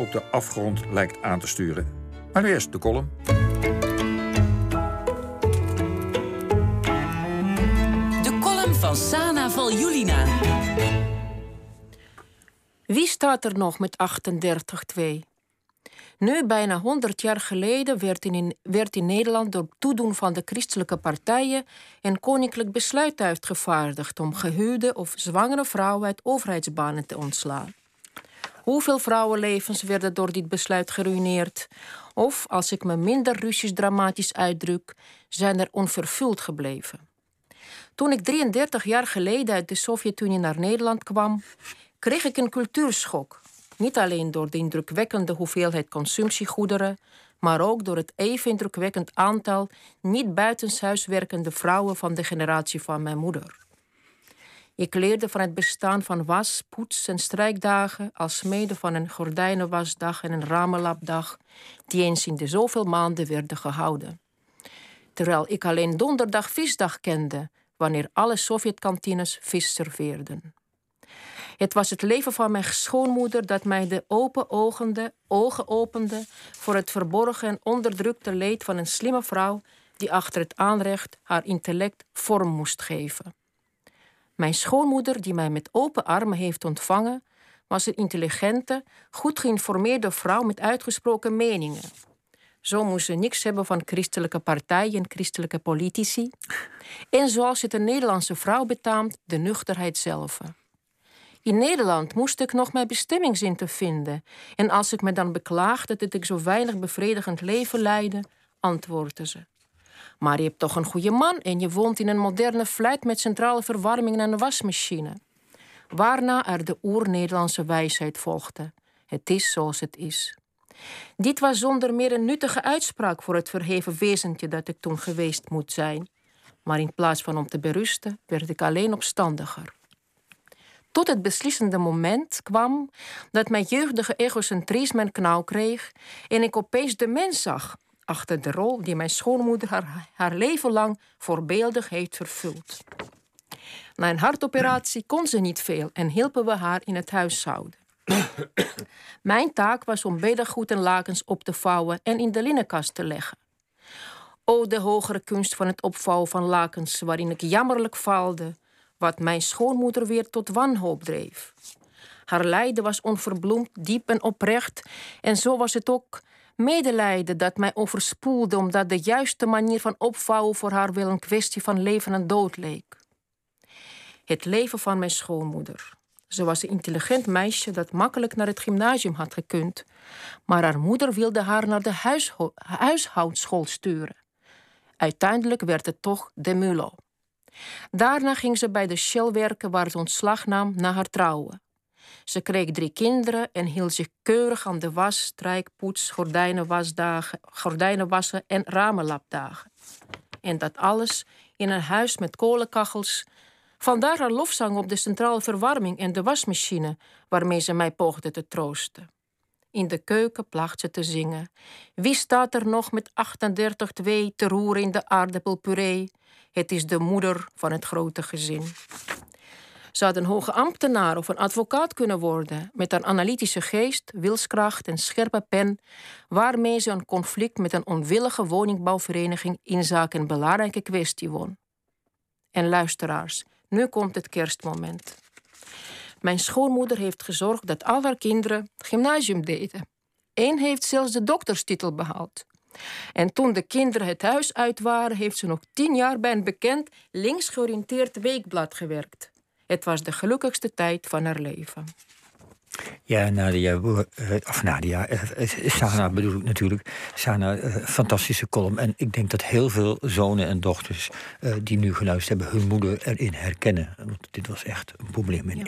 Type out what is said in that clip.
op de afgrond lijkt aan te sturen. Maar nu eerst de column. De column van Sana Valjulina. Wie staat er nog met 38-2? Nu, bijna 100 jaar geleden, werd in, werd in Nederland door toedoen van de christelijke partijen een koninklijk besluit uitgevaardigd om gehuwde of zwangere vrouwen uit overheidsbanen te ontslaan. Hoeveel vrouwenlevens werden door dit besluit geruineerd? Of, als ik me minder Russisch dramatisch uitdruk, zijn er onvervuld gebleven? Toen ik 33 jaar geleden uit de Sovjet-Unie naar Nederland kwam, kreeg ik een cultuurschok. Niet alleen door de indrukwekkende hoeveelheid consumptiegoederen, maar ook door het even indrukwekkend aantal niet buitenshuis werkende vrouwen van de generatie van mijn moeder. Ik leerde van het bestaan van was, poets en strijkdagen, als mede van een gordijnenwasdag en een ramenlapdag, die eens in de zoveel maanden werden gehouden. Terwijl ik alleen donderdag visdag kende, wanneer alle Sovjetkantines vis serveerden. Het was het leven van mijn schoonmoeder dat mij de open ogende, ogen opende voor het verborgen en onderdrukte leed van een slimme vrouw die achter het aanrecht haar intellect vorm moest geven. Mijn schoonmoeder, die mij met open armen heeft ontvangen, was een intelligente, goed geïnformeerde vrouw met uitgesproken meningen. Zo moest ze niks hebben van christelijke partijen en christelijke politici. En zoals het een Nederlandse vrouw betaamt, de nuchterheid zelf. In Nederland moest ik nog mijn bestemmingszin te vinden. En als ik me dan beklaagde dat ik zo weinig bevredigend leven leidde, antwoordde ze. Maar je hebt toch een goede man en je woont in een moderne flat met centrale verwarming en een wasmachine. Waarna er de oer-Nederlandse wijsheid volgde. Het is zoals het is. Dit was zonder meer een nuttige uitspraak voor het verheven wezentje dat ik toen geweest moet zijn. Maar in plaats van om te berusten, werd ik alleen opstandiger. Tot het beslissende moment kwam dat mijn jeugdige egocentrisme een knauw kreeg en ik opeens de mens zag achter de rol die mijn schoonmoeder haar, leven lang voorbeeldig heeft vervuld. Na een hartoperatie kon ze niet veel en hielpen we haar in het huishouden. Mijn taak was om beddengoed en lakens op te vouwen en in de linnenkast te leggen. O, de hogere kunst van het opvouwen van lakens, waarin ik jammerlijk faalde, wat mijn schoonmoeder weer tot wanhoop dreef. Haar lijden was onverbloemd, diep en oprecht, en zo was het ook medelijden dat mij overspoelde, omdat de juiste manier van opvouwen voor haar wel een kwestie van leven en dood leek. Het leven van mijn schoonmoeder. Ze was een intelligent meisje dat makkelijk naar het gymnasium had gekund, maar haar moeder wilde haar naar de huishoudschool sturen. Uiteindelijk werd het toch de Mulo. Daarna ging ze bij de Shell werken waar ze ontslag nam na haar trouwen. Ze kreeg drie kinderen en hield zich keurig aan de was, strijkpoets, gordijnenwasdagen, gordijnenwassen en ramenlapdagen. En dat alles in een huis met kolenkachels. Vandaar haar lofzang op de centrale verwarming en de wasmachine, waarmee ze mij poogde te troosten. In de keuken placht ze te zingen. Wie staat er nog met 38-2 te roeren in de aardappelpuree? Het is de moeder van het grote gezin. Had een hoge ambtenaar of een advocaat kunnen worden, met een analytische geest, wilskracht en scherpe pen, waarmee ze een conflict met een onwillige woningbouwvereniging in zaken een belangrijke kwestie won. En luisteraars, nu komt het kerstmoment. Mijn schoonmoeder heeft gezorgd dat al haar kinderen gymnasium deden. Eén heeft zelfs de dokterstitel behaald. En toen de kinderen het huis uit waren, heeft ze nog tien jaar bij een bekend links georiënteerd weekblad gewerkt. Het was de gelukkigste tijd van haar leven. Ja, Nadia, eh, of Nadia, eh, eh, Sana bedoel ik natuurlijk. Sana, fantastische column. En ik denk dat heel veel zonen en dochters die nu geluisterd hebben, hun moeder erin herkennen. Want dit was echt een probleem in